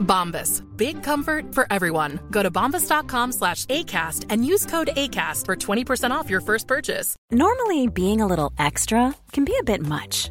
Bombas. Big comfort for everyone. Go to bombas.com slash ACAST and use code ACAST for 20% off your first purchase. Normally, being a little extra can be a bit much,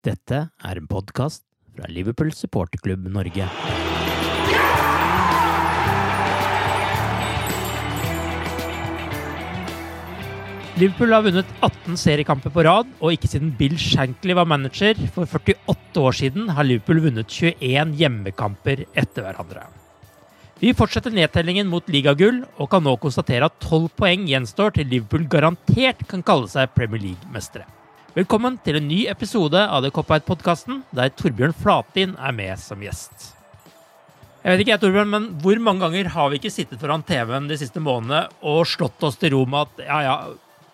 Dette er en podkast fra Liverpool supporterklubb Norge. Liverpool har vunnet 18 seriekamper på rad, og ikke siden Bill Shankly var manager for 48 år siden, har Liverpool vunnet 21 hjemmekamper etter hverandre. Vi fortsetter nedtellingen mot ligagull, og kan nå konstatere at 12 poeng gjenstår til Liverpool garantert kan kalle seg Premier League-mestere. Velkommen til en ny episode av The Cop-Out-podkasten, der Torbjørn Flatin er med som gjest. Jeg vet ikke, jeg, Torbjørn, men Hvor mange ganger har vi ikke sittet foran TV-en de siste månedene og slått oss til ro med at ja, ja,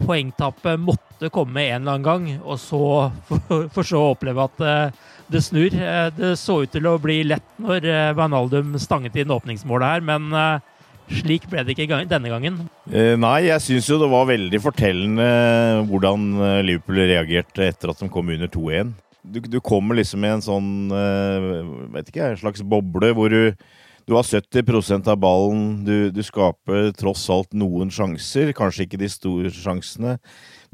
poengtapet måtte komme en eller annen gang, og så for, for så å oppleve at uh, det snur. Uh, det så ut til å bli lett når uh, Wijnaldum stanget inn åpningsmålet her, men eh, slik ble det ikke denne gangen. Eh, nei, jeg syns jo det var veldig fortellende hvordan eh, Liverpool reagerte etter at de kom under 2-1. Du, du kommer liksom i en sånn eh, vet ikke, en slags boble hvor du, du har 70% av ballen. Du, du skaper tross alt noen sjanser, kanskje ikke de store sjansene.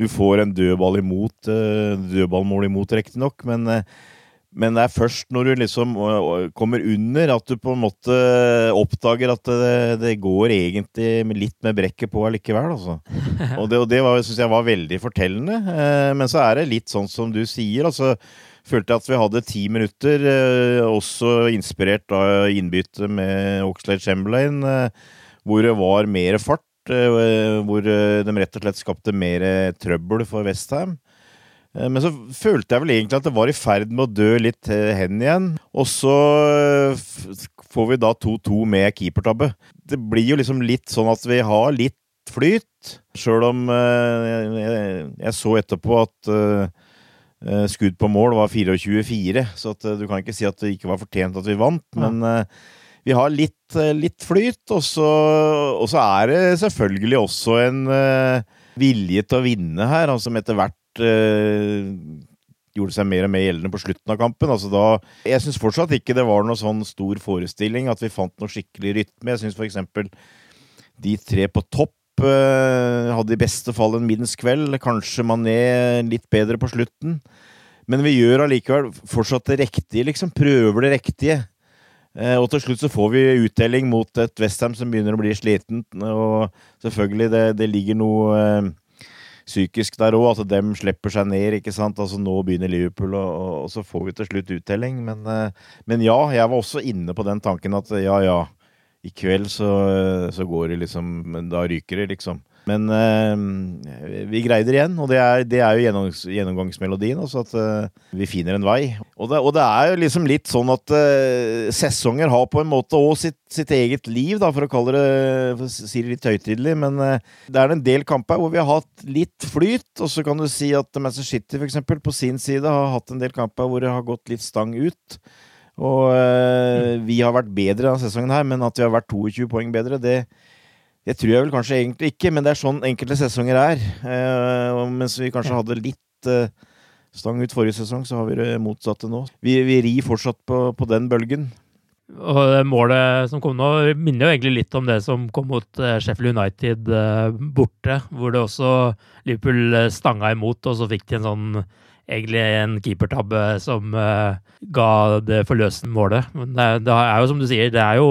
Du får en dødball imot, eh, dødballmål imot, riktignok, men eh, men det er først når du liksom kommer under, at du på en måte oppdager at det, det går egentlig litt med brekket på allikevel, altså. Og det, og det syns jeg var veldig fortellende. Eh, Men så er det litt sånn som du sier, altså. Følte at vi hadde ti minutter, eh, også inspirert av innbyttet med Oxlade Chamberlain, eh, hvor det var mer fart. Hvor de rett og slett skapte mer trøbbel for Westham. Eh, Men så følte jeg vel egentlig at det var i ferd med å dø litt eh, hen igjen. Og så eh, får vi da 2-2 med keepertabbe. Det blir jo liksom litt sånn at vi har litt flyt. Sjøl om jeg, så etterpå at skudd på mål var 24-4, så du kan ikke si at det ikke var fortjent at vi vant. Men vi har litt, litt flyt, og så, og så er det selvfølgelig også en vilje til å vinne her, altså som etter hvert gjorde seg mer og mer gjeldende på slutten av kampen. Altså da, jeg syns fortsatt ikke det var noe sånn stor forestilling, at vi fant noe skikkelig rytme. Jeg syns eksempel de tre på topp eh, hadde i beste fall en middels kveld. Kanskje Mané litt bedre på slutten. Men vi gjør allikevel fortsatt det riktige, liksom. Prøver det riktige. Eh, og til slutt så får vi uttelling mot et Westham som begynner å bli sliten. Og selvfølgelig, det, det ligger noe eh, psykisk der òg, at dem slipper seg ned. ikke sant? Altså Nå begynner Liverpool, og, og så får vi til slutt uttelling. Men, eh, men ja, jeg var også inne på den tanken at ja, ja, i kveld så, så går det liksom Da ryker det, liksom. Men eh, vi greide det igjen, og det er, det er jo gjennomgangs, gjennomgangsmelodien. Også, at eh, vi finner en vei. Og det, og det er jo liksom litt sånn at eh, sesonger har på en måte òg sitt, sitt eget liv, da, for å kalle det for å si det litt høytidelig. Men det er en del kamper hvor vi har hatt litt flyt, og så kan du si at Manchester City for eksempel, på sin side har hatt en del kamper hvor det har gått litt stang ut. Og eh, vi har vært bedre denne sesongen her, men at vi har vært 22 poeng bedre, det, Det tror jeg vel kanskje egentlig ikke, men det er sånn enkelte sesonger er. Eh, mens vi kanskje hadde litt eh, stang ut forrige sesong, så har vi det motsatte nå. Vi, vi rir fortsatt på, på, den bølgen. Og det målet som kom nå, minner jo egentlig litt om det som kom mot eh, Sheffield United eh, borte, hvor det også Liverpool eh, stanga imot, og så fikk de en sånn egentlig en keepertabbe som uh, ga det forløsende målet. Men det, det, er jo som du sier, det er jo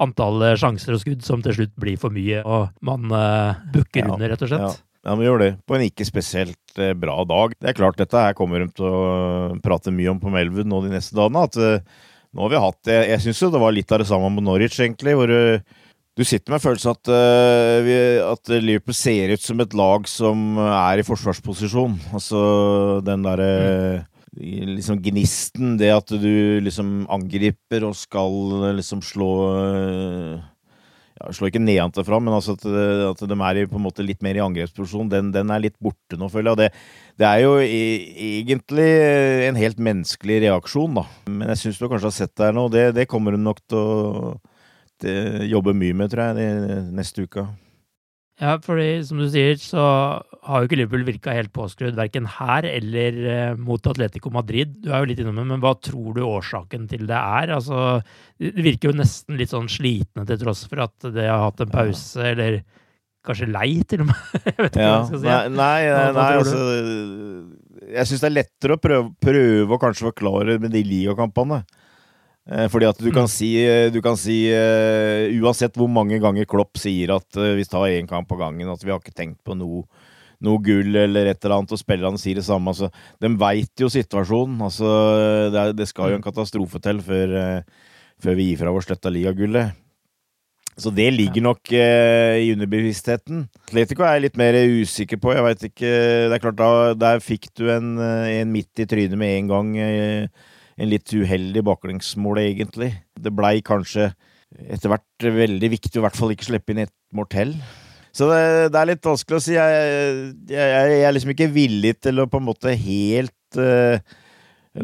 antallet sjanser og skudd som til slutt blir for mye, og man uh, bukker ja, under, rett og slett. Ja. Ja, vi gjør det. På en ikke spesielt eh, bra dag. Det er klart, dette her kommer de til å prate mye om på Melwood nå de neste dagene. At uh, nå har vi hatt det Jeg syns jo det var litt av det samme med Norwich, egentlig. Hvor uh, du sitter med følelsen at, uh, vi, at Liverpool ser ut som et lag som er i forsvarsposisjon. Altså den derre liksom gnisten, det at du liksom angriper og skal liksom slå ja, slår ikke nedenfra, men altså at, at, de er i, på en måte litt mer i angrepsposisjon, den, den, er litt borte nå, føler jeg. Det, det er jo egentlig en helt menneskelig reaksjon, da. Men jeg syns du kanskje har sett det her nå, det, det kommer hun nok til å jobbe mye med, tror jeg, de, neste uka. Ja, fordi som du sier, så har jo ikke Liverpool virka helt påskrudd verken her eller eh, mot Atletico Madrid. Du er jo litt innom det, men hva tror du årsaken til det er? Altså, det virker jo nesten litt sånn slitne til tross for at det har hatt en pause, eller kanskje lei, til og med? jeg vet ikke ja, hva jeg skal si. Nei, nei, nei, nei altså Jeg syns det er lettere å prøve, prøve å kanskje forklare med de ligakampene. Eh, fordi at du kan si, eh, du kan si uh, Uansett hvor mange ganger Klopp sier at uh, vi tar én kamp på gangen, at vi har ikke tenkt på noe, noe gull eller et eller annet, og spillerne sier det samme. Altså, de veit jo situasjonen. Altså, det, er, det, skal jo en mm. katastrofe til før, uh, før vi gir fra oss dette ligagullet. Så det ligger nok i underbevisstheten. Atletico er jeg litt mer usikker på. Jeg veit ikke Det er klart, da, der fikk du en, en midt i trynet med en gang. Uh, en litt uheldig baklengsmål, egentlig. Det blei kanskje etter hvert veldig viktig å i hvert fall ikke slippe inn et mål til. Så det, det, er litt vanskelig å si. Jeg, jeg, jeg, er liksom ikke villig til å på en måte helt uh,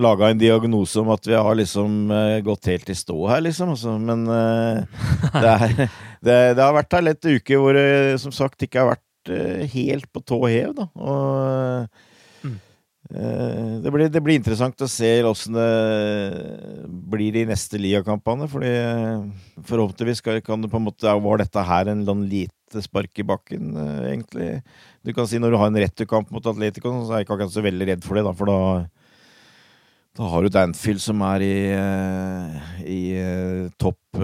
laga en diagnose om at vi har liksom uh, gått helt i stå her, liksom. Altså, men uh, det, er, det, det, har vært ei lett uke hvor det som sagt ikke har vært uh, helt på tå hev, da. Og Eh, det blir, det blir, interessant å se åssen det blir de neste Lia-kampene. fordi eh, Forhåpentligvis kan det på en måte Var dette her en lite spark i bakken, eh, egentlig? Du kan si Når du har en returkamp mot Atletico, så er jeg ikke akkurat så veldig redd for det. da, For da, da har du Danfield som er i, i topp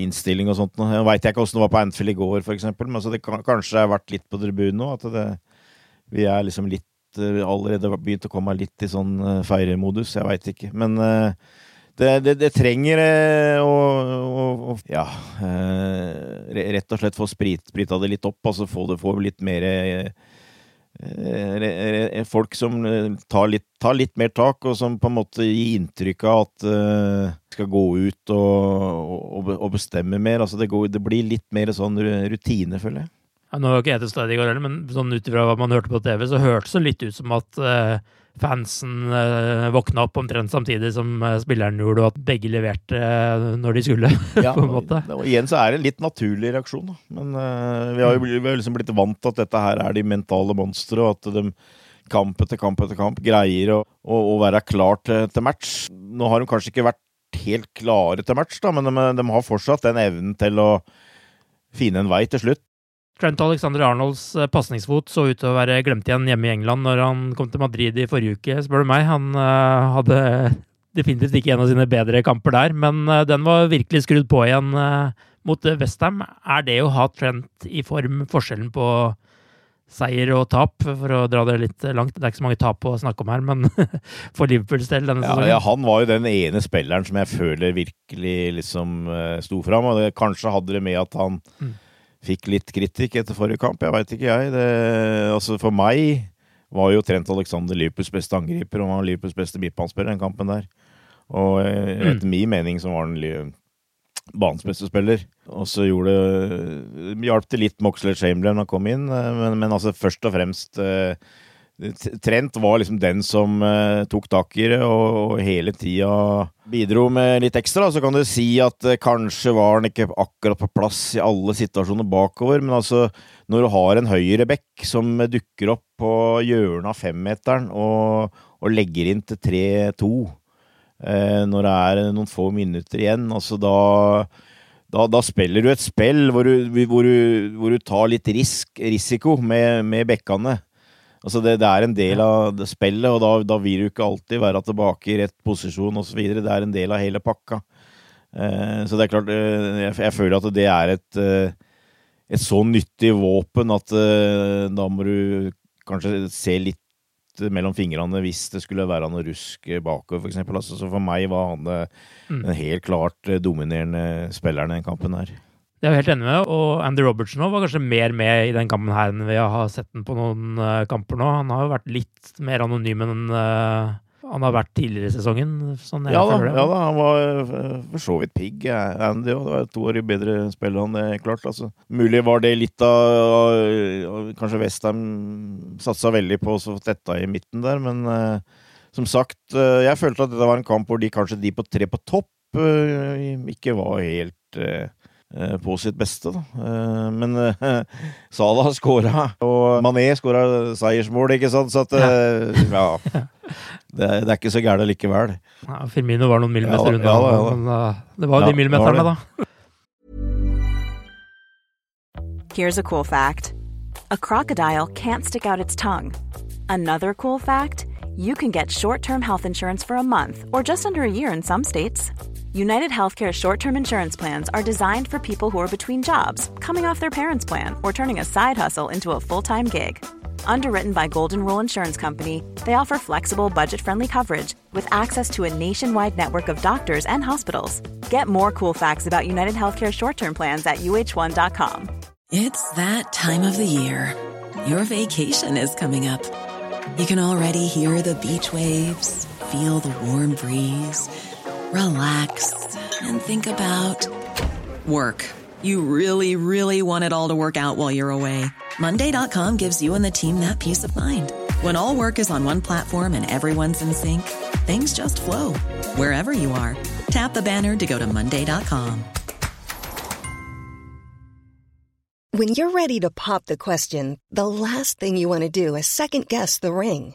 innstilling og sånt. Jeg veit ikke åssen det var på Anfield i går, f.eks., men så det kan, kanskje har vært litt på tribunen nå. At det, vi er liksom litt Eh, allerede begynt å komme litt i sånn uh, feiremodus. Jeg veit ikke. Men uh, det, det, det, trenger å, å, å Ja. Uh, rett og slett få sprit, sprita det litt opp. Altså få det få litt mer Folk som tar litt, tar litt, mer tak, og som på en måte gir inntrykk av at skal gå ut og, og, og bestemme mer. Altså det, går, det blir litt mer sånn rutine, føler jeg. Ja, nå var ikke jeg til stede i går heller, men sånn ut ifra hva man hørte på TV, så hørtes det litt ut som at uh, fansen uh, våkna opp omtrent samtidig som uh, spilleren gjorde, og at begge leverte når de skulle. ja, på en måte. Og, og igjen så er det en litt naturlig reaksjon, da. Men vi har jo vi har liksom blitt vant til at dette her er de mentale monstre, og at de kamp etter kamp etter kamp greier å, å, å være klar til, til, match. Nå har de kanskje ikke vært helt klare til match, da, men de, de har fortsatt den evnen til å finne en vei til slutt. Trent Alexander Arnolds eh, pasningsfot så ut til å være glemt igjen hjemme i England når han kom til Madrid i forrige uke, spør du meg. Han uh, hadde definitivt ikke en av sine bedre kamper der, men uh, den var virkelig skrudd på igjen uh, mot Westham. Er det å ha Trent i form forskjellen på seier og tap, for å dra det litt langt? Det er ikke så mange tap å snakke om her, men for Liverpools del denne ja, sesongen? Ja, han var jo den ene spilleren som jeg føler virkelig liksom sto fram, og det, kanskje hadde det med at han mm fikk litt kritikk etter forrige kamp. Jeg veit ikke, jeg. Det, altså for meg var jo Trent Alexander Liverpools beste angriper, og var Liverpools beste midtbanespiller den kampen der. Og eh, etter mm. min mening så var han banens beste spiller. Og så gjorde Hjalp det litt Moxley Chamberlain å komme inn, eh, men, men, altså først og fremst eh, Trent var liksom den som uh, tok tak i det og, og hele tida bidro med litt ekstra. Så kan du si at uh, kanskje var han ikke akkurat på plass i alle situasjoner bakover, men altså når du har en høyreback som dukker opp på hjørnet av femmeteren og, og legger inn til 3-2 uh, når det er noen få minutter igjen, altså da da, da, spiller du et spill hvor du, hvor du, hvor du tar litt risk, risiko med, med bekkene. Altså det, det, er en del av det spillet, og da, da, vil du ikke alltid være tilbake i rett posisjon osv. Det er en del av hele pakka. Eh, så det er klart, eh, jeg, jeg, føler at det er et, eh, et så nyttig våpen at eh, da må du kanskje se litt mellom fingrene hvis det skulle være noe rusk bakover, f.eks. Altså, så for meg var han eh, mm. den helt klart dominerende spilleren i den kampen her. Det er jeg helt enig med, og Andy Robertson var kanskje mer med i den kampen her enn vi har sett den på noen uh, kamper nå. Han har jo vært litt mer anonym enn uh, han har vært tidligere i sesongen. Sånn ja, da, ja, da, han var uh, for så vidt pigg, Andy òg. Det var to år i bedre spiller han, det klart. Altså. Mulig var det litt av Kanskje Westham satsa veldig på å tetta i midten der, men som sagt, jeg følte at dette var en kamp hvor de kanskje de på tre på topp ikke var helt Eh, på sitt beste, da. Eh, men eh, Salah skåra, og Mané skåra seiersmål, ikke sant? Så at Ja. Det, det er ikke så gærent likevel. Ja, Firmino var noen millimeter unna, ja, ja, men det var jo de millimeterne, da. Here's a cool fact. A crocodile can't stick out its tongue. Another cool fact, you can get short-term health insurance for a month or just under a year in some states. United Healthcare short term insurance plans are designed for people who are between jobs, coming off their parents' plan, or turning a side hustle into a full time gig. Underwritten by Golden Rule Insurance Company, they offer flexible, budget friendly coverage with access to a nationwide network of doctors and hospitals. Get more cool facts about United Healthcare short term plans at uh1.com. It's that time of the year. Your vacation is coming up. You can already hear the beach waves, feel the warm breeze relax, and think about work. You really, really want it all to work out while you're away. Monday.com gives you and the team that peace of mind. When all work is on one platform and everyone's in sync, things just flow wherever you are. Tap the banner to go to Monday.com. When you're ready to pop the question, the last thing you want to do is second guess the ring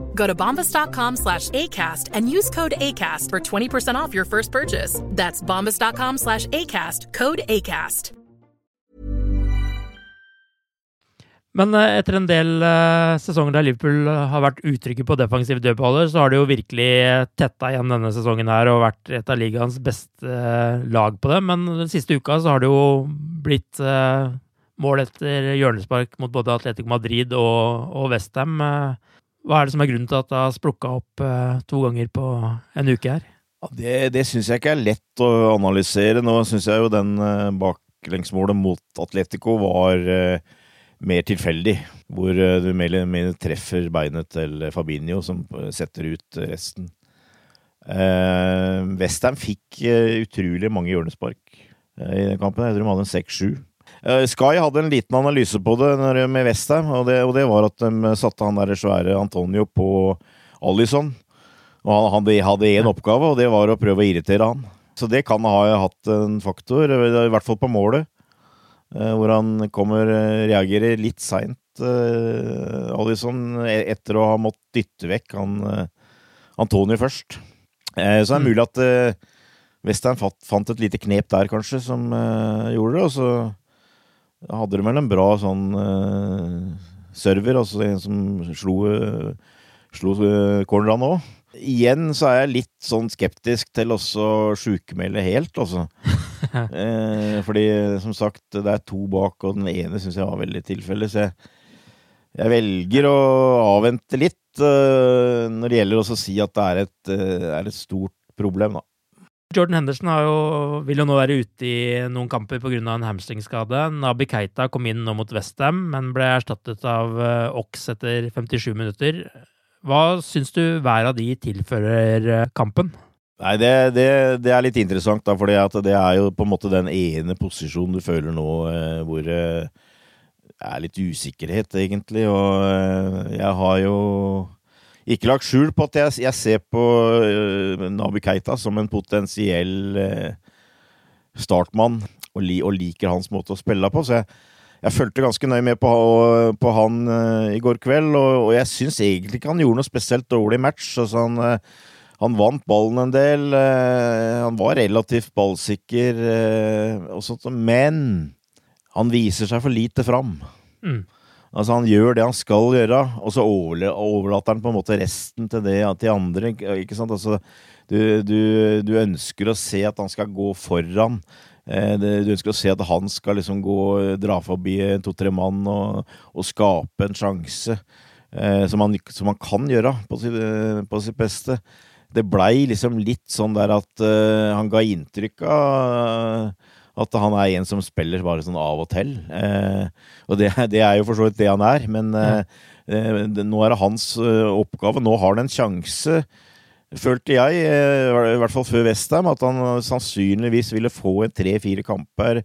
Go to bombas.com slash ACAST and use code ACAST for 20% off your first purchase. That's bombas.com slash ACAST, code ACAST. Men eh, etter en del uh, sesonger der Liverpool har vært utrygge på defensive dødballer, så har de jo virkelig tetta igjen denne sesongen her og vært et av ligaens beste lag på det. Men den siste uka så har det jo blitt mål etter hjørnespark mot både Atletico Madrid og, og Westham. Hva er det som er grunnen til at det har splukka opp uh, to ganger på en uke her? Ja, det det syns jeg ikke er lett å analysere. Nå syns jeg jo den uh, baklengsmålet mot Atletico var uh, mer tilfeldig. Hvor du mer eller mindre treffer beinet til Fabinho, som setter ut resten. Westham fikk utrolig mange hjørnespark i den kampen. Jeg tror de hadde en seks-sju. Eh, Sky hadde en liten analyse på det med Westham, og, og det var at de satte han der svære Antonio på Alison. Og han hadde, hadde én oppgave, og det var å prøve å irritere han. Så det kan ha hatt en faktor, i hvert fall på målet. eh, Hvor han kommer, eh, reagerer litt seint, Alison, e- etter å ha måttet dytte vekk han Antonio først. Så det er mulig at Western fant, et lite knep der, kanskje, som gjorde det. Og så hadde de vel en bra sånn uh, server, altså en som slo, uh, slo uh, cornerne òg. Igjen så er jeg litt sånn skeptisk til også sjukmelde helt, altså. eh, fordi, som sagt, det er to bak, og den ene syns jeg var veldig tilfelle, så jeg, jeg velger å avvente litt eh, når det gjelder også å si at det er et, eh, er et stort problem, da. Jordan Henderson jo, vil jo nå være ute i noen kamper pga. en hamstringskade. Nabi Keita kom inn nå mot Westham, men ble erstattet av uh, Ox etter 57 minutter. Hva syns du hver av de tilfører eh, kampen? Nei, det, det, det er litt interessant, da, for det er jo på en måte den ene posisjonen du føler nå eh, hvor det er litt usikkerhet, egentlig. Og eh, jeg har jo ikke lagt skjul på at jeg, jeg ser på uh, Nabi Keita som en potensiell uh, startmann, og, li, og liker hans måte å spille på. Så jeg, jeg fulgte ganske nøye med på, på han uh, i går kveld, og, og jeg syns egentlig ikke han gjorde noe spesielt dårlig match. Altså han, han vant ballen en del. Han var relativt ballsikker, men han viser seg for lite fram. Mm. Altså Han gjør det han skal gjøre, og så overlater han på en måte resten til det til andre. ikke sant? Altså, du, du, du ønsker å se at han skal gå foran. Du ønsker å se at han skal liksom gå, dra forbi to-tre mann og, og, skape en sjanse, eh, som, han, som, han, kan gjøre på sitt, på sitt beste. Det blei liksom litt sånn der at han ga inntrykk av at han er en som spiller bare sånn av og til. Eh, og det, det, er jo for så vidt det han er, men eh, det, nå er det hans oppgave. Nå har han en sjanse følte jeg, i hvert fall før Westham, at han sannsynligvis ville få en tre-fire kamper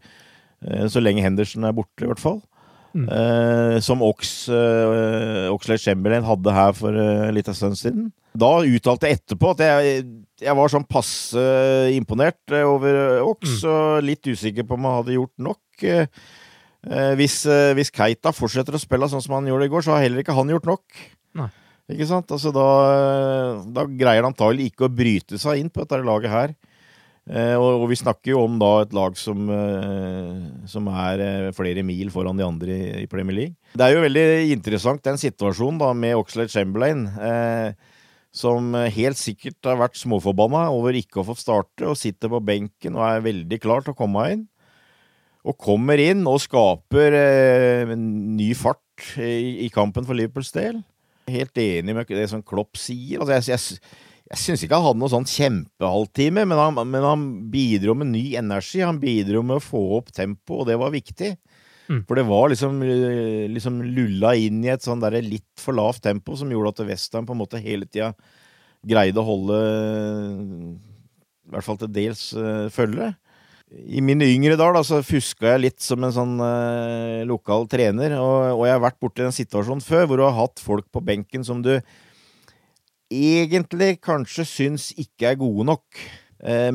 så lenge Henderson er borte, i hvert fall. Mm. Eh, som Ox, eh, Oxlade Chamberlain hadde her for eh, litt liten stund siden. Da uttalte jeg etterpå at jeg, jeg var sånn passe imponert over Ox, mm. og litt usikker på om han hadde gjort nok. Eh, hvis, hvis, Keita fortsetter å spille sånn som han gjorde i går, så har heller ikke han gjort nok. Nei. Ikke sant? Altså, da, da greier han antagelig ikke å bryte seg inn på dette laget her. Eh, og, og, vi snakker jo om da et lag som, eh, som er eh, flere mil foran de andre i, i, Premier League. Det er jo veldig interessant den situasjonen da med Oxlade Chamberlain, eh, som helt sikkert har vært småforbanna over ikke å få starte, og sitter på benken og er veldig klar til å komme inn. Og kommer inn og skaper eh, ny fart i, i kampen for Liverpools del. Helt enig med det som Klopp sier. Altså, jeg, jeg, jeg syns ikke han hadde noen sånn kjempehalvtime, men han, men han bidro med ny energi. Han bidro med å få opp tempoet, og det var viktig. Mm. For det var liksom, liksom lulla inn i et sånn der litt for lavt tempo som gjorde at Western på en måte hele tida greide å holde I hvert fall til dels uh, følge. I mine yngre dager så fuska jeg litt som en sånn uh, lokal trener, og, og, jeg har vært borti en situasjon før hvor du har hatt folk på benken som du egentlig kanskje syns ikke er gode nok, eh,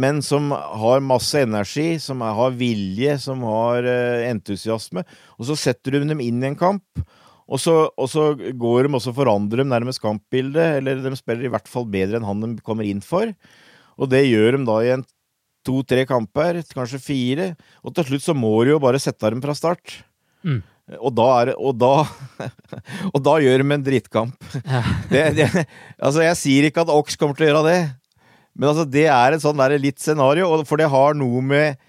men som har masse energi, som har vilje, som har eh, entusiasme. Og så setter du dem inn i en kamp, og så, og så går de og forandrer dem nærmest kampbildet, eller de spiller i hvert fall bedre enn han de kommer inn for. Og det gjør de da i en to-tre kamper, kanskje fire, og til slutt så må du jo bare sette dem fra start. Mm. Og da, er, og, da, og da gjør de en drittkamp. Ja. Det, det, altså, jeg sier ikke at Ox kommer til å gjøre det, men altså, det er et sånn der litt scenario, for det har noe med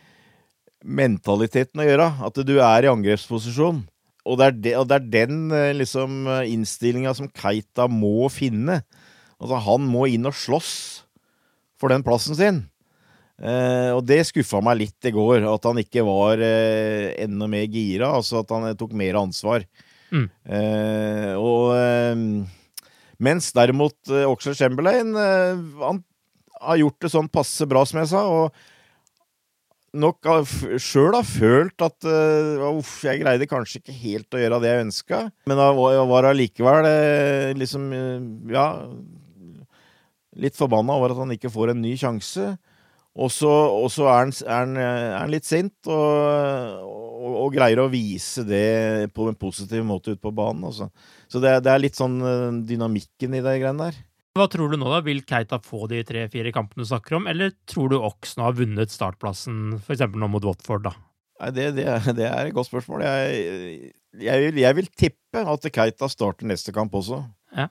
mentaliteten å gjøre. At du er i angrepsposisjon. Og det er, de, og det er den eh, liksom, innstillinga som Keita må finne. Altså, han må inn og slåss for den plassen sin. Eh, og det skuffa meg litt i går, at han ikke var eh, enda mer gira. Altså at han eh, tok mer ansvar. Mm. Eh, og eh, Mens derimot eh, Oxlade Chamberlain Han har gjort det sånn passe bra, som jeg sa. og nok sjøl har følt at uh, uff, jeg greide kanskje ikke helt å gjøre det jeg ønska, men jeg var allikevel uh, liksom uh, ja litt forbanna over at han ikke får en ny sjanse. Og så er, han litt sint, og, og, og, greier å vise det på en positiv måte ute på banen. Også. Så det, det, er litt sånn dynamikken i de greiene der. Hva tror du nå, da? Vil Keita få de tre-fire kampene du snakker om, eller tror du Ox nå har vunnet startplassen, f.eks. nå mot Watford, da? Nei, det, det, det, er et godt spørsmål. Jeg, jeg, vil, jeg, vil, tippe at Keita starter neste kamp også. Ja.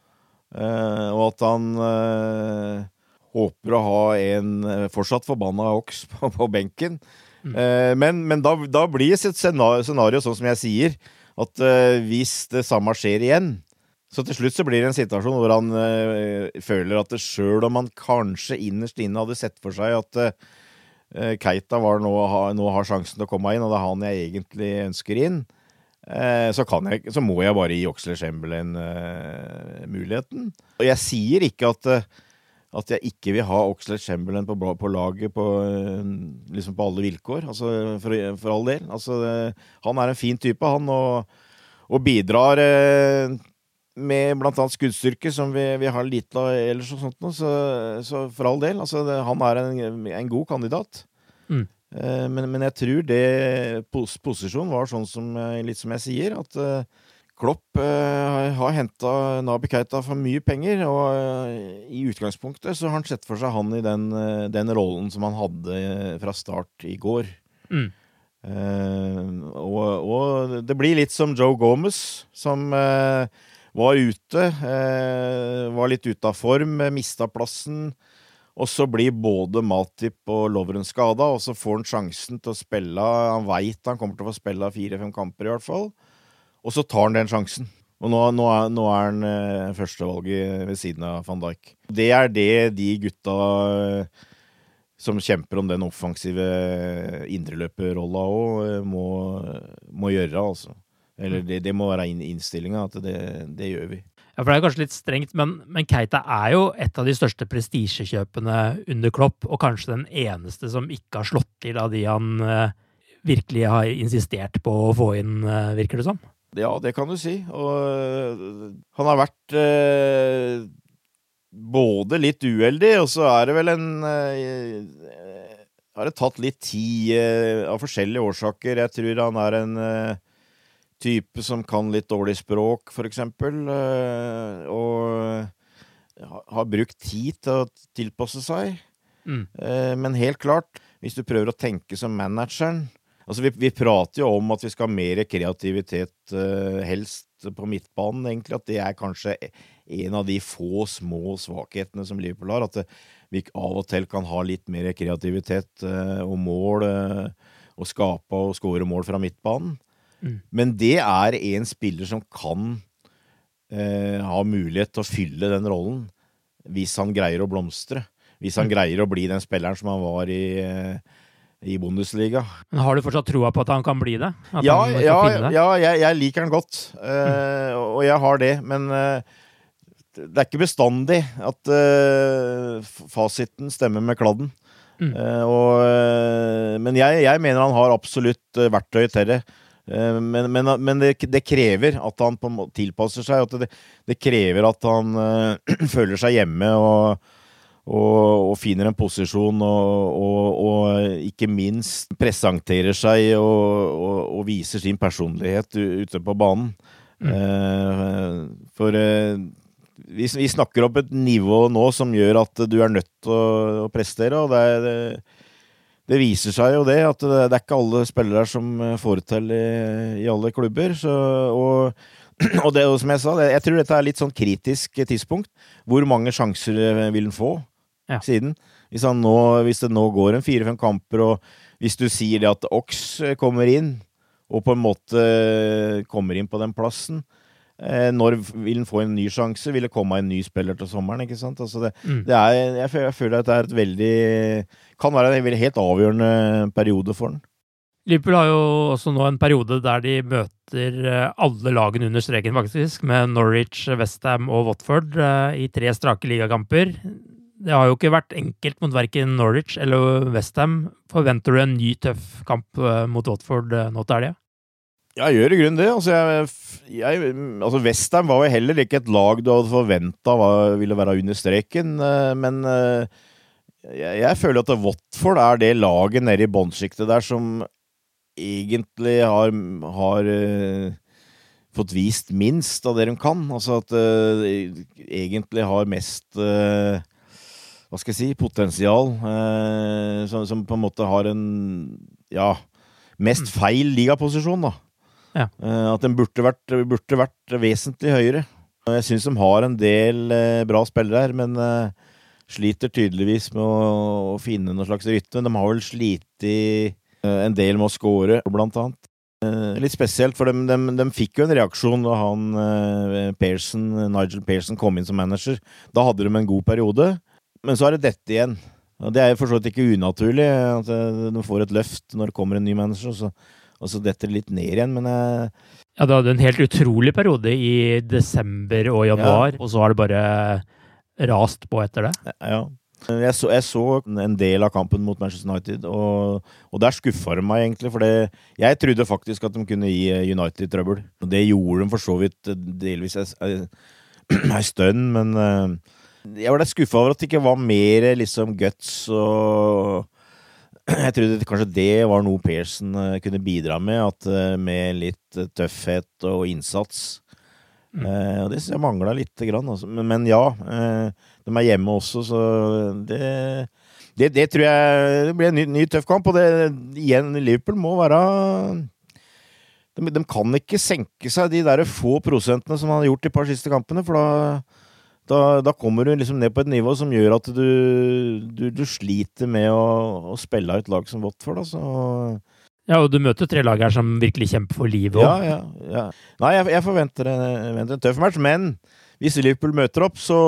Uh, og at han uh, håper å ha en uh, fortsatt forbanna Ox på, på benken. Mm. men, men da, da, blir et scenario, scenario, sånn som jeg sier, at hvis det samme skjer igjen, så til slutt så blir det en situasjon hvor han øh, føler at sjøl om han kanskje innerst inne hadde sett for seg at øh, Keita var nå, ha, nå, har sjansen til å komme inn, og det er han jeg egentlig ønsker inn, øh, så, jeg, så, må jeg bare gi Oxley Chamberlain muligheten. Og jeg sier ikke at, at jeg ikke vil ha Oxley Chamberlain på, på laget på, liksom på alle vilkår, altså for, for all del. Altså, han er en fin type, han, og, og bidrar med blant annet skuddstyrke, som vi, vi, har lite av ellers, og sånt noe, så, så, for all del. Altså, det, han er en, en, god kandidat. Mm. Eh, men, men, jeg tror det pos, posisjonen var sånn som, eh, litt som jeg sier, at eh, Klopp eh, har henta Nabi Keita for mye penger, og eh, i utgangspunktet så har han sett for seg han i den, eh, den rollen som han hadde fra start i går. Mm. Og, og, det blir litt som Joe Gomez, som var ute. Eh, var litt ute av form, mista plassen. Og så blir både Matip og Lovren skada, og så får han sjansen til å spille Han veit han kommer til å få spille fire-fem kamper, i hvert fall. Og så tar han den sjansen. Og nå, nå, er, nå er, han eh, førstevalget ved siden av van Dijk. Det er det de gutta eh, som kjemper om den offensive indreløperrolla òg, eh, må, må, gjøre, altså. Eller det, det må være innstillinga, at det, det, gjør vi. Ja, for Det er kanskje litt strengt, men, men Keita er jo et av de største prestisjekjøpene under Klopp, og kanskje den eneste som ikke har slått til av de han uh, virkelig har insistert på å få inn, uh, virker det som? Ja, det kan du si. Og uh, han har vært både litt uheldig, og så er det vel en Har det tatt litt tid av forskjellige årsaker. Jeg tror han er en type som kan litt dårlig språk, for eksempel, eh, og har brukt tid til å tilpasse seg. Mm. Eh, men helt klart, hvis du prøver å tenke som manageren Altså, vi, vi prater jo om at vi skal ha mer kreativitet, eh, helst på midtbanen, egentlig. At det er kanskje en av de få små svakhetene som Liverpool har. At vi av og til kan ha litt mer kreativitet og mål, og skape og skåre mål fra midtbanen. Mm. Men det er en spiller som kan eh, ha mulighet til å fylle den rollen hvis han greier å blomstre. Hvis han mm. greier å bli den spilleren som han var i, eh, i Bundesliga. Men Har du fortsatt troa på at han kan bli det? At ja, ja, ja jeg, jeg, liker han godt. Eh, mm. Og jeg har det. Men eh, det er ikke bestandig at eh, fasiten stemmer med kladden. Mm. Uh, og, men jeg, jeg, mener han har absolutt verktøy til det. Eh, men, men, men det, det, krever at han tilpasser seg. At det, det krever at han øh, føler seg hjemme og, og, og finner en posisjon og, og, ikke minst presenterer seg og, viser sin personlighet ute på banen. Mm. Uh, for uh, vi, vi, snakker opp et nivå nå som gjør at du er nødt til å, å prestere. og det er det viser seg jo det, at det, er ikke alle spillere som eh, får det til i, i alle klubber. Så, og, og, det, som jeg sa, jeg tror dette er litt sånn kritisk tidspunkt. Hvor mange sjanser eh, vil han få ja. siden? Hvis, nå, hvis, det nå går en fire-fem kamper, og hvis du sier det at Ox eh, kommer inn, og på en måte kommer inn på den plassen, når vil han få en ny sjanse? Vil det komme en ny spiller til sommeren? ikke sant? Altså det, mm. det er, jeg, føler, jeg, føler, at det er et veldig Kan være en helt avgjørende periode for han. Liverpool har jo også nå en periode der de møter eh, alle lagene under streken, faktisk, med Norwich, Westham og Watford eh, i tre strake ligakamper. Det har jo ikke vært enkelt mot verken Norwich eller Westham. Forventer du en ny tøff kamp eh, mot Watford eh, nå til helga? Jeg gjør i grunnen det. Altså, jeg, jeg, altså Westham var jo heller ikke et lag du hadde forventa ville være under streken, eh, men jeg, jeg, føler at Watford er det laget nede i bånnsjiktet der som egentlig har, har fått vist minst av det de kan. Altså at uh, egentlig har mest uh, Hva skal jeg si potensial. Uh, som, som, på en måte har en ja mest mm. feil ligaposisjon, da. Ja. at den burde vært, burde vært vesentlig høyere. Jeg syns de har en del bra spillere her, men sliter tydeligvis med å, finne noen slags rytme. De har vel slitt en del med å score, blant annet. Eh, litt spesielt, for de, de, de, fikk jo en reaksjon da han Pearson, Nigel Pearson kom inn som manager. Da hadde de en god periode, men så er det dette igjen. Det er for så vidt ikke unaturlig at eh, de får et løft når det kommer en ny manager, så, og så detter det litt ned igjen, men jeg... Ja, du hadde en helt utrolig periode i desember og januar, ja. og så har det bare rast på etter det. Ja. Jeg så, jeg så, en del av kampen mot Manchester United, og, og der skuffa de meg egentlig. For det, jeg trodde faktisk at de kunne gi eh, United trøbbel. Og det gjorde de for så vidt eh, delvis ei stund, men eh, jeg var litt skuffa over at det ikke var mer liksom guts og Jeg trodde kanskje det var noe Pearson kunne bidra med, at med litt tøffhet og innsats. Mm. og det syns jeg mangla lite grann. Altså. Men, men, ja. De er hjemme også, så det, det, det tror jeg det blir en ny, ny, tøff kamp. Og det igjen, Liverpool må være de, de, kan ikke senke seg de der få prosentene som han har gjort de par siste kampene, for da, da, da kommer du liksom ned på et nivå som gjør at du, du, du sliter med å, å spille av et lag som Watford. Altså. Ja, og du møter tre lag her som virkelig kjemper for livet òg. Ja, ja, ja. Nei, jeg, jeg forventer, en, forventer, en, tøff match, men hvis Liverpool møter opp, så,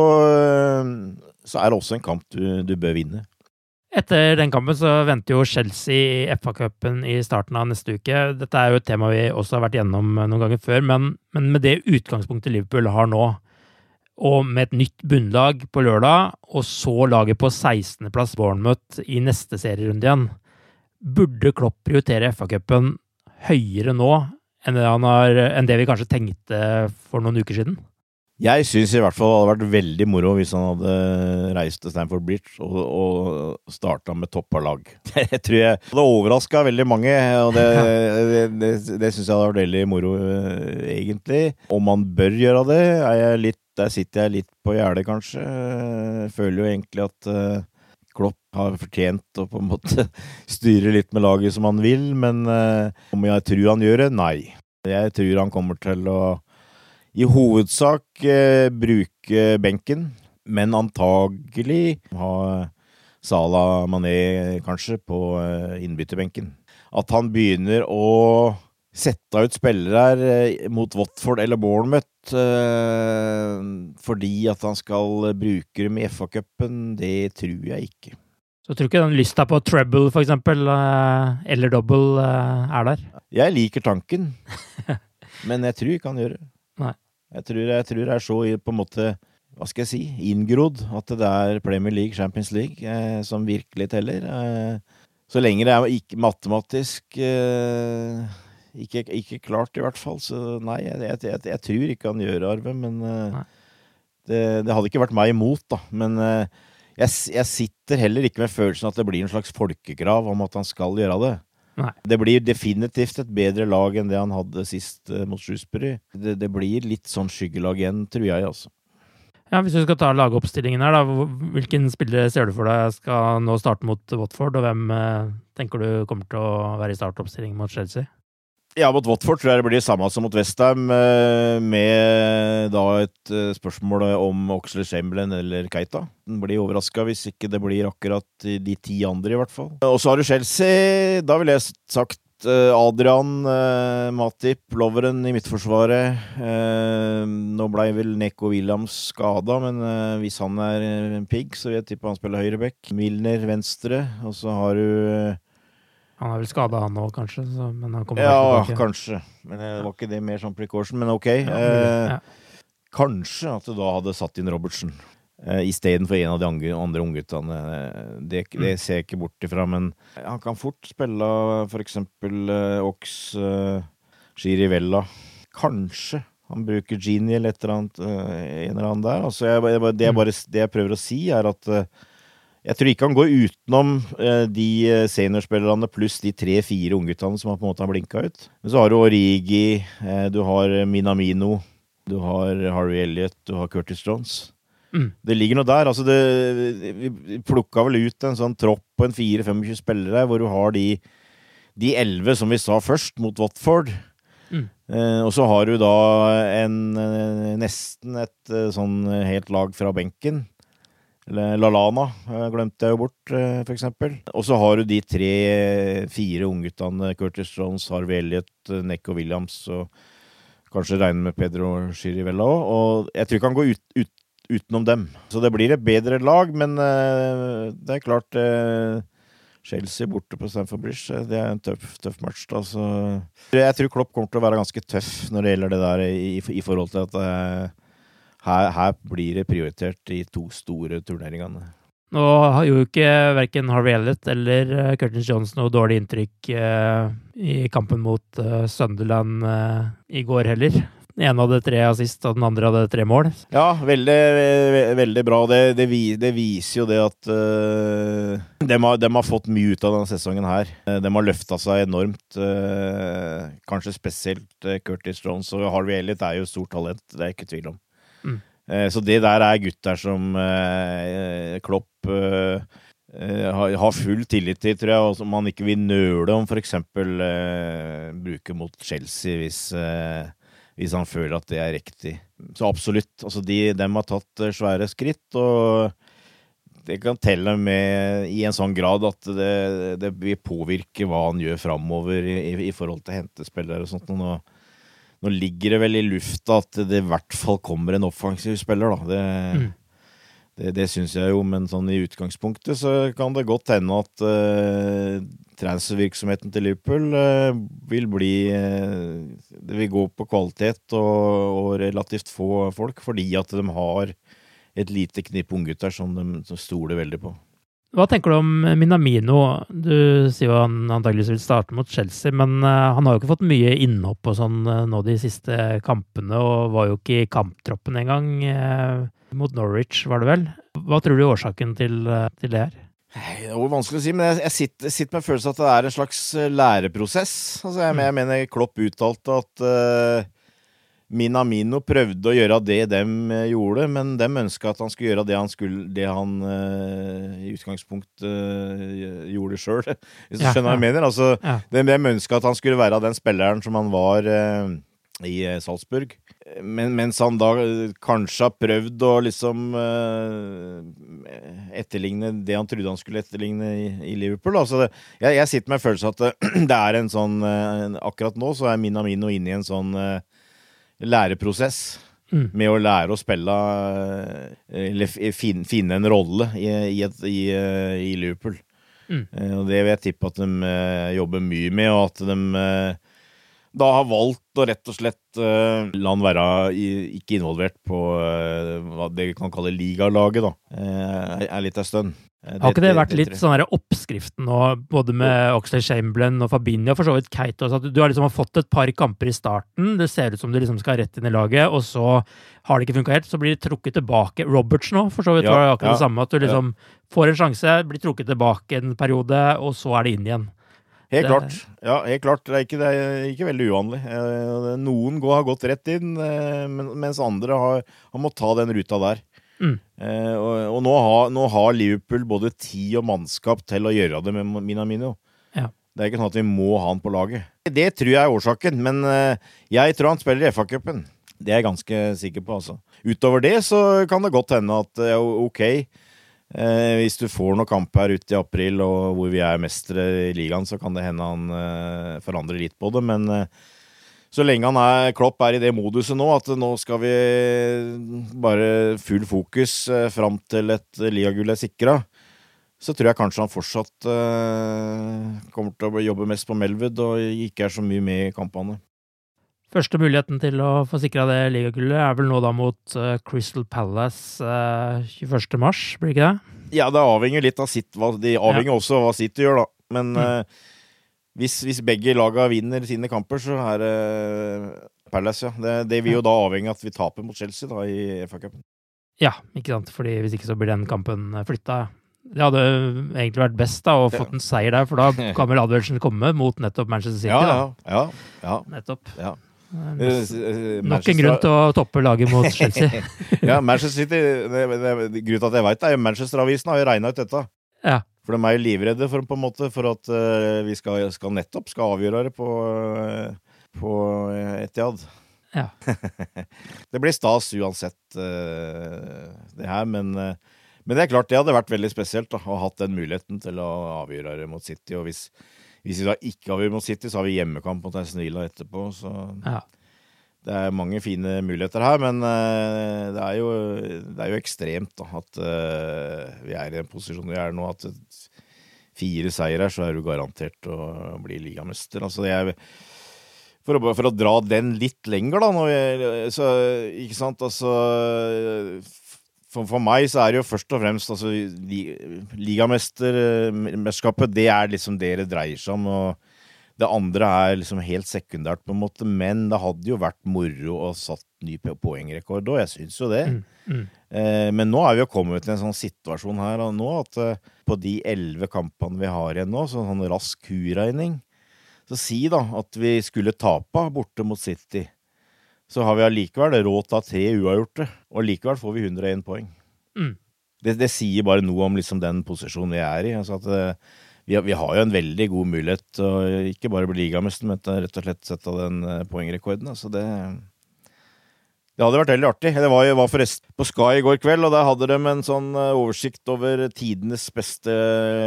så er det også en kamp du, du, bør vinne. Etter den kampen så venter jo Chelsea i FA-cupen i starten av neste uke. Dette er jo et tema vi også har vært gjennom noen ganger før, men, men med det utgangspunktet Liverpool har nå, og med et nytt bunnlag på lørdag, og så laget på 16.-plass Bournemouth i neste serierunde igjen, burde Klopp prioritere FA-cupen høyere nå enn det, har, enn det vi kanskje tenkte for noen uker siden? Jeg syns i hvert fall det hadde vært veldig moro hvis han hadde reist til Stanford Bridge og, og starta med toppa lag. Det tror jeg hadde overraska veldig mange, og det, det, det, det syns jeg hadde vært veldig moro, eh, egentlig. Om man bør gjøre det, litt, der sitter jeg litt på gjerdet, kanskje. Jeg føler jo egentlig at uh, Klopp har fortjent å på en måte styre litt med laget som han vil, men om jeg tror han gjør det? Nei. Jeg tror han kommer til å i hovedsak eh, bruke benken, men antagelig ha Salah Mané kanskje på eh, innbytterbenken. At han begynner å sette ut spillere eh, mot Watford eller Bournemouth eh, fordi at han skal bruke dem i FA-cupen, det tror jeg ikke. Så tror du ikke den lysta på treble, for eksempel, eh, eller double, er der? Jeg liker tanken, men jeg tror ikke han gjør det. Jeg tror, jeg tror det er så på en måte hva skal jeg si, inngrodd at det er Premier League, Champions League, eh, som virkelig teller. Eh, så lenge det er ikke matematisk eh, ikke, ikke, klart, i hvert fall. Så nei, jeg, jeg, jeg tror ikke han gjør Arve, men eh, det, det, hadde ikke vært meg imot, da. Men eh, jeg, sitter heller ikke med følelsen at det blir en slags folkekrav om at han skal gjøre det. Nei. Det blir definitivt et bedre lag enn det han hadde sist uh, mot Shrewsbury. Det, det, blir litt sånn skyggelag igjen, tror jeg, altså. Ja, Hvis du skal ta lagoppstillingen her, da, hvilken spillere ser du for deg skal nå starte mot Watford, og hvem uh, tenker du kommer til å være i startoppstilling mot Chelsea? Ja, mot Watford tror jeg det blir det samme som mot Westham, eh, med da et eh, spørsmål om Oxley Chamberlain eller Keita. Den blir overraska hvis ikke det blir akkurat de ti andre, i hvert fall. Og så har du Chelsea. Da ville jeg sagt eh, Adrian, Matip, Loveren i midtforsvaret. Nå blei vel Neko Williams skada, men hvis han er pigg, så vil jeg tippe han spiller høyreback. Milner venstre, og så har du han er vel skada, han òg, kanskje? Så, men han kommer ja, tilbake. kanskje. Men det var ikke det mer sånn precaution, men ok. Ja, eh, ja. Kanskje at du da hadde satt inn Robertsen. eh, istedenfor en av de andre, andre ungguttene. Det, det ser jeg ikke bort ifra, men han kan fort spille for eksempel uh, Ox uh, Chirivella. Kanskje han bruker Genie eller et eller annet, uh, en eller annen der. Altså, jeg, det, jeg bare, det, jeg prøver å si, er at uh, jeg tror ikke han går utenom uh, de seniorspillerne pluss de tre-fire ungguttene som har på en måte har blinka ut. Men så har du Origi, du har Minamino, du har Harry Elliot, du har Curtis Jones. Mm. Det ligger noe der. altså det, Vi plukka vel ut en sånn tropp på en 4-25 spillere, hvor du har de de elleve som vi sa først, mot Watford. Mm. Eh, og så har du da en nesten et sånn helt lag fra benken. Lalana glemte jeg jo bort, for eksempel. Og så har du de tre-fire ungguttene. Curtis Jones, Harvey Elliot, Necco Williams og kanskje regne med Pedro Chirivella òg. Og jeg tror ikke han går ut, ut, utenom dem. Så det blir et bedre lag, men uh, det er klart uh, Chelsea borte på Stamford Bridge, det er en tøff, tøff match. Da, så jeg tror Klopp kommer til å være ganske tøff når det gjelder det der, i, i forhold til at uh, her, her, blir det prioritert de to store turneringene. Nå har jo ikke verken Harvey Elliot eller Curtis Jones noe dårlig inntrykk i kampen mot Sunderland i går heller. Den ene hadde tre assist, og den andre hadde tre mål. Ja, veldig, veldig bra. Det, det, det, viser jo det at uh, de, har, de, har, fått mye ut av denne sesongen her. Eh, de har løfta seg enormt. Uh, kanskje spesielt Curtis Jones og Harvey Elliot er jo stort talent, det er ikke tvil om. Uh, så det der er gutter som Klopp har, har full tillit til, tror jeg, og som han ikke vil nøle om f.eks. Bruke mot Chelsea hvis hvis han føler at det er riktig. Så absolutt. Altså, de, dem har tatt eh, svære skritt, og det kan telle med i en sånn grad at det, det vil påvirke hva han gjør framover i, i, forhold til hentespillere og sånt. Nå, nå, ligger det vel i lufta at det i hvert fall kommer en offensiv spiller, da. Det, mm. Det, det syns jeg jo, men sånn i utgangspunktet så kan det godt hende at uh, transfervirksomheten til Liverpool uh, vil bli uh, Det vil gå på kvalitet og, og, relativt få folk, fordi at de har et lite knipp unggutter som de som stoler veldig på. Hva tenker du om Minamino? Du sier jo han antageligvis vil starte mot Chelsea, men han har jo ikke fått mye innhopp og sånn nå de siste kampene, og var jo ikke i kamptroppen engang mot Norwich, var det vel. Hva tror du er årsaken til, eh, til det her? Det er vanskelig å si, men jeg, sitter, sitter, med følelsen at det er en slags eh, læreprosess. Altså, jeg, mm. jeg mener Klopp uttalte at uh, Minamino prøvde å gjøre det dem gjorde, men dem ønska at han skulle gjøre det han, skulle, det han uh, i utgangspunktet uh, gjorde sjøl, hvis du ja, skjønner hva jeg mener. Altså, ja. Dem, dem ønska at han skulle være den spilleren som han var i Salzburg. Men, mens han da eh, kanskje har prøvd å liksom uh, etterligne det han trodde han skulle etterligne i, i Liverpool. Altså det, jeg, jeg, sitter med følelsen at det, er en sånn uh, Akkurat nå så er Minamino inne i en sånn uh, læreprosess. Mm. Med å lære å spille Eller finne, finne en rolle i, i, i, i Liverpool. Mm. og det vil jeg tippe at de jobber mye med, og at de da har valgt å rett og slett uh, la han være ikke involvert på uh, hva det vi kan kalle ligalaget, da, uh, er litt en stund. Har ikke det vært litt sånn oppskriften nå, både med Oxley Chamberlain og Fabinho, for så vidt Keito? at du har liksom fått et par kamper i starten, det ser ut som du liksom skal rett inn i laget, og så har det ikke funka helt, så blir det trukket tilbake. Roberts nå, for så vidt ja, var det akkurat ja, det samme, at du liksom ja. får en sjanse, blir trukket tilbake en periode, og så er det inn igjen. Helt klart. Ja, helt klart. Det er ikke, det er ikke veldig uvanlig. Eh, noen går, har gått rett inn, eh, mens andre har, har måttet ta den ruta der. Mm. Eh, og, og nå, har, nå, har, Liverpool både tid og mannskap til å gjøre det med Minamino. Ja. Det er ikke sånn at vi må ha han på laget. Det tror jeg er årsaken, men jeg tror han spiller i FA-cupen. Det er jeg ganske sikker på, altså. Utover det så kan det godt hende at ok, Eh, hvis du får noen kamp her ute i april og hvor vi er mestere i ligaen, så kan det hende han eh, forandrer litt på det. Men eh, så lenge han er, Klopp er i det moduset nå, at nå skal vi bare full fokus eh, fram til et ligagull er sikra, så tror jeg kanskje han fortsatt eh, kommer til å jobbe mest på Melwood og ikke er så mye med i kampene. Første muligheten til å få sikra det ligagullet er vel nå da mot uh, Crystal Palace uh, 21. mars, blir det ikke det? Ja, det avhenger litt av sitt De avhenger ja. også av hva City gjør, da. Men mm. uh, hvis, hvis, begge laga vinner sine kamper, så er det Palace, ja. Det, det vil jo da avhenge av at vi taper mot Chelsea da i FA-cupen. Ja, ikke sant. Fordi hvis ikke så blir den kampen flytta. Det hadde egentlig vært best da, å få en seier der, for da kan vel advarselen komme mot nettopp Manchester City. Ja, ja, ja, Nettopp. Ja. Eh, eh, nok en grunn til å toppe laget mot Chelsea. ja, Manchester City det, det, Grunnen til at jeg veit det, er Manchester-avisen har jo regna ut dette. Ja. For de er jo livredde for, på en måte, for at uh, vi skal, skal, nettopp skal avgjøre det på, uh, på Etiad. Ja. det blir stas uansett, uh, det her, men men det er klart, det hadde vært veldig spesielt da, å ha hatt den muligheten til å avgjøre det mot City. Og hvis, hvis vi da ikke avgjør mot City, så har vi hjemmekamp mot Aston Villa etterpå. Så ja. Det er mange fine muligheter her, men uh, det, er jo, det, er jo, ekstremt da, at uh, vi er i den posisjonen vi er nå. At fire seier her, så er du garantert å bli ligamester. Altså, er for å, for å, dra den litt lenger, da, vi, så, ikke sant, altså for, for, meg så er det jo først og fremst altså, li, Ligamesterskapet, det er liksom det det dreier seg om. og det andre er liksom helt sekundært, på en måte, men det hadde jo vært moro å satt ny poengrekord òg. Jeg syns jo det. Mm, mm. Eh, men nå er vi jo kommet til en sånn situasjon her nå at eh, på de elleve kampene vi har igjen nå, så sånn rask kuregning Så si da at vi skulle tape borte mot City så har vi allikevel råd til å ha tre uavgjorte, og likevel får vi 101 poeng. Mm. Det, det, sier bare noe om liksom den posisjonen vi er i. Altså at, uh, vi, vi, har jo en veldig god mulighet til å ikke bare bli ligamester, men rett og slett sette den uh, poengrekorden. Altså det, det hadde vært veldig artig. Det var, var forresten på Sky i går kveld, og der hadde de en sånn uh, oversikt over tidenes beste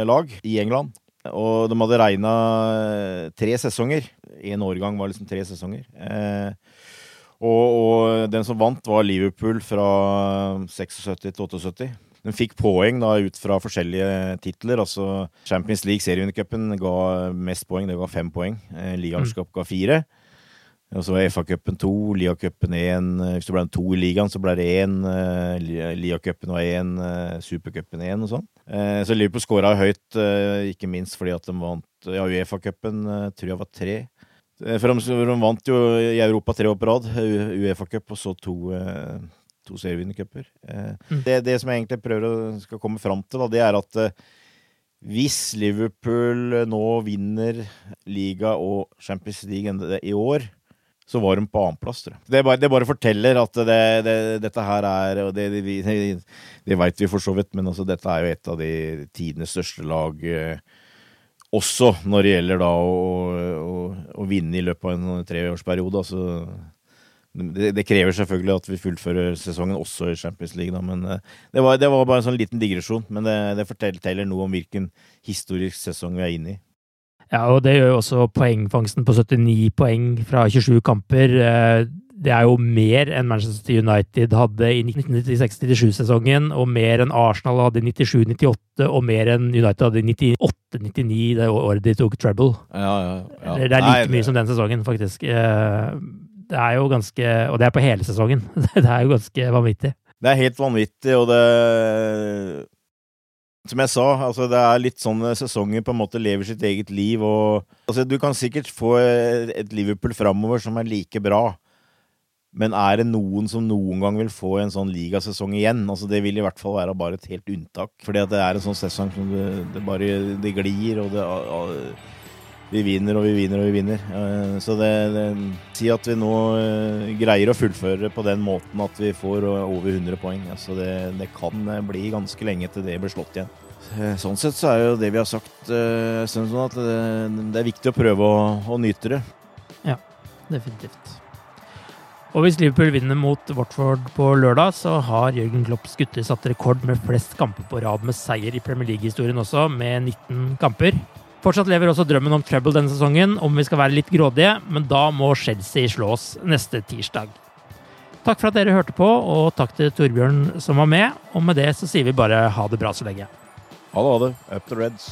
lag i England. Og de hadde regna tre sesonger. Én årgang var liksom tre sesonger. Eh, og, og, den som vant, var Liverpool fra 76 til 78. Den fikk poeng da ut fra forskjellige titler. altså Champions League serievinnercupen ga mest poeng, det ga fem poeng. Eh, Ligamesterskap ga fire. Og så var FA-cupen to, Ligacupen én. Hvis det ble to i ligaen, så ble det én. Lia-cupen var én, eh, Supercupen én og sånn. Så Liverpool skåra høyt, ikke minst fordi at de vant ja, Uefa-cupen tror jeg var tre. Eh, for de, de, vant jo i Europa tre år på rad. Uefa-cup og så to, eh, to serievinnercuper. Eh, mm. Det, det, som jeg egentlig prøver å skal komme fram til, da, det er at hvis Liverpool nå vinner liga og Champions League i år, så var de på annenplass. Det, bare, det bare forteller at det, det, dette her er Og det, det, det veit vi for så vidt, men altså, dette er jo et av de tidenes største lag. Eh, også når det gjelder da å, å, å vinne i løpet av en treårsperiode. Altså, det, det, krever selvfølgelig at vi fullfører sesongen også i Champions League, da, men eh, det var, det var, bare en sånn liten digresjon. Men det, det forteller noe om hvilken historisk sesong vi er inne i. Ja, og det gjør jo også poengfangsten på 79 poeng fra 27 kamper. Eh, det er jo mer enn Manchester United hadde i 1996-97-sesongen, og mer enn Arsenal hadde i 97-98, og mer enn United hadde i 98-99, det året de tok treble. Ja, ja, ja. Det er like Nei, mye som den sesongen, faktisk. Det er jo ganske Og det er på hele sesongen. Det er jo ganske vanvittig. Det er helt vanvittig, og det som jeg sa, altså det er litt sånn sesonger på en måte lever sitt eget liv. og altså Du kan sikkert få et Liverpool framover som er like bra. Men er det noen som noen gang vil få en sånn ligasesong igjen? Altså Det vil i hvert fall være bare et helt unntak. Fordi at det er en sånn sesong som det, det bare det glir, og det Vi vinner og vi vinner og vi vinner. Eh, så det, det Si at vi nå eh, greier å fullføre på den måten at vi får over 100 poeng. Altså det, det kan bli ganske lenge til det blir slått igjen. Eh, sånn sett så er jo det vi har sagt sånn at det, det er viktig å prøve å, å nyte det. Ja, definitivt. Og hvis Liverpool vinner mot Watford på lørdag, så har Jørgen Klopps gutter satt rekord med flest kamper på rad med seier i Premier League-historien også, med 19 kamper. Fortsatt lever også drømmen om treble denne sesongen, om vi skal være litt grådige, men da må Chelsea slås neste tirsdag. Takk for at dere hørte på, og takk til Torbjørn som var med. Og med det så sier vi bare ha det bra så lenge. Ha det, ha det. Up the Reds.